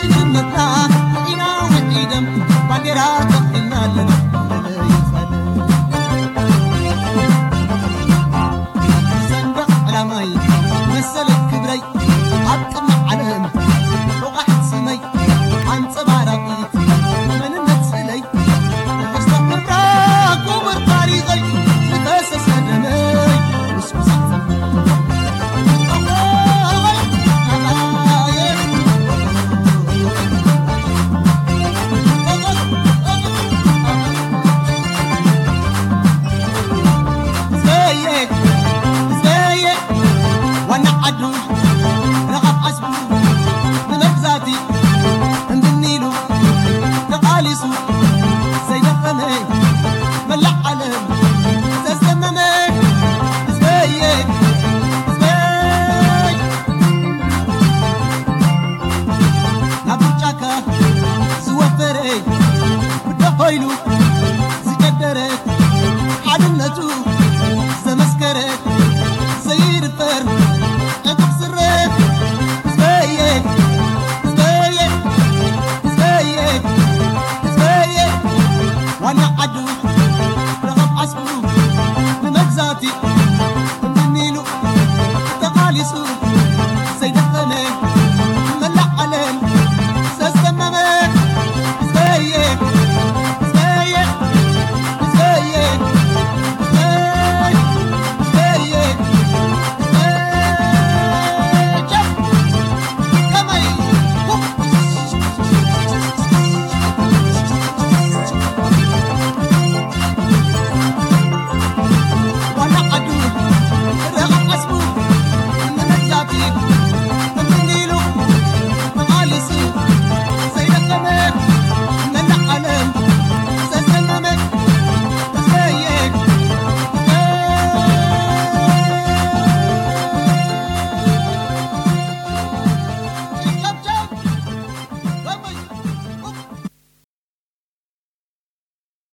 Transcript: امط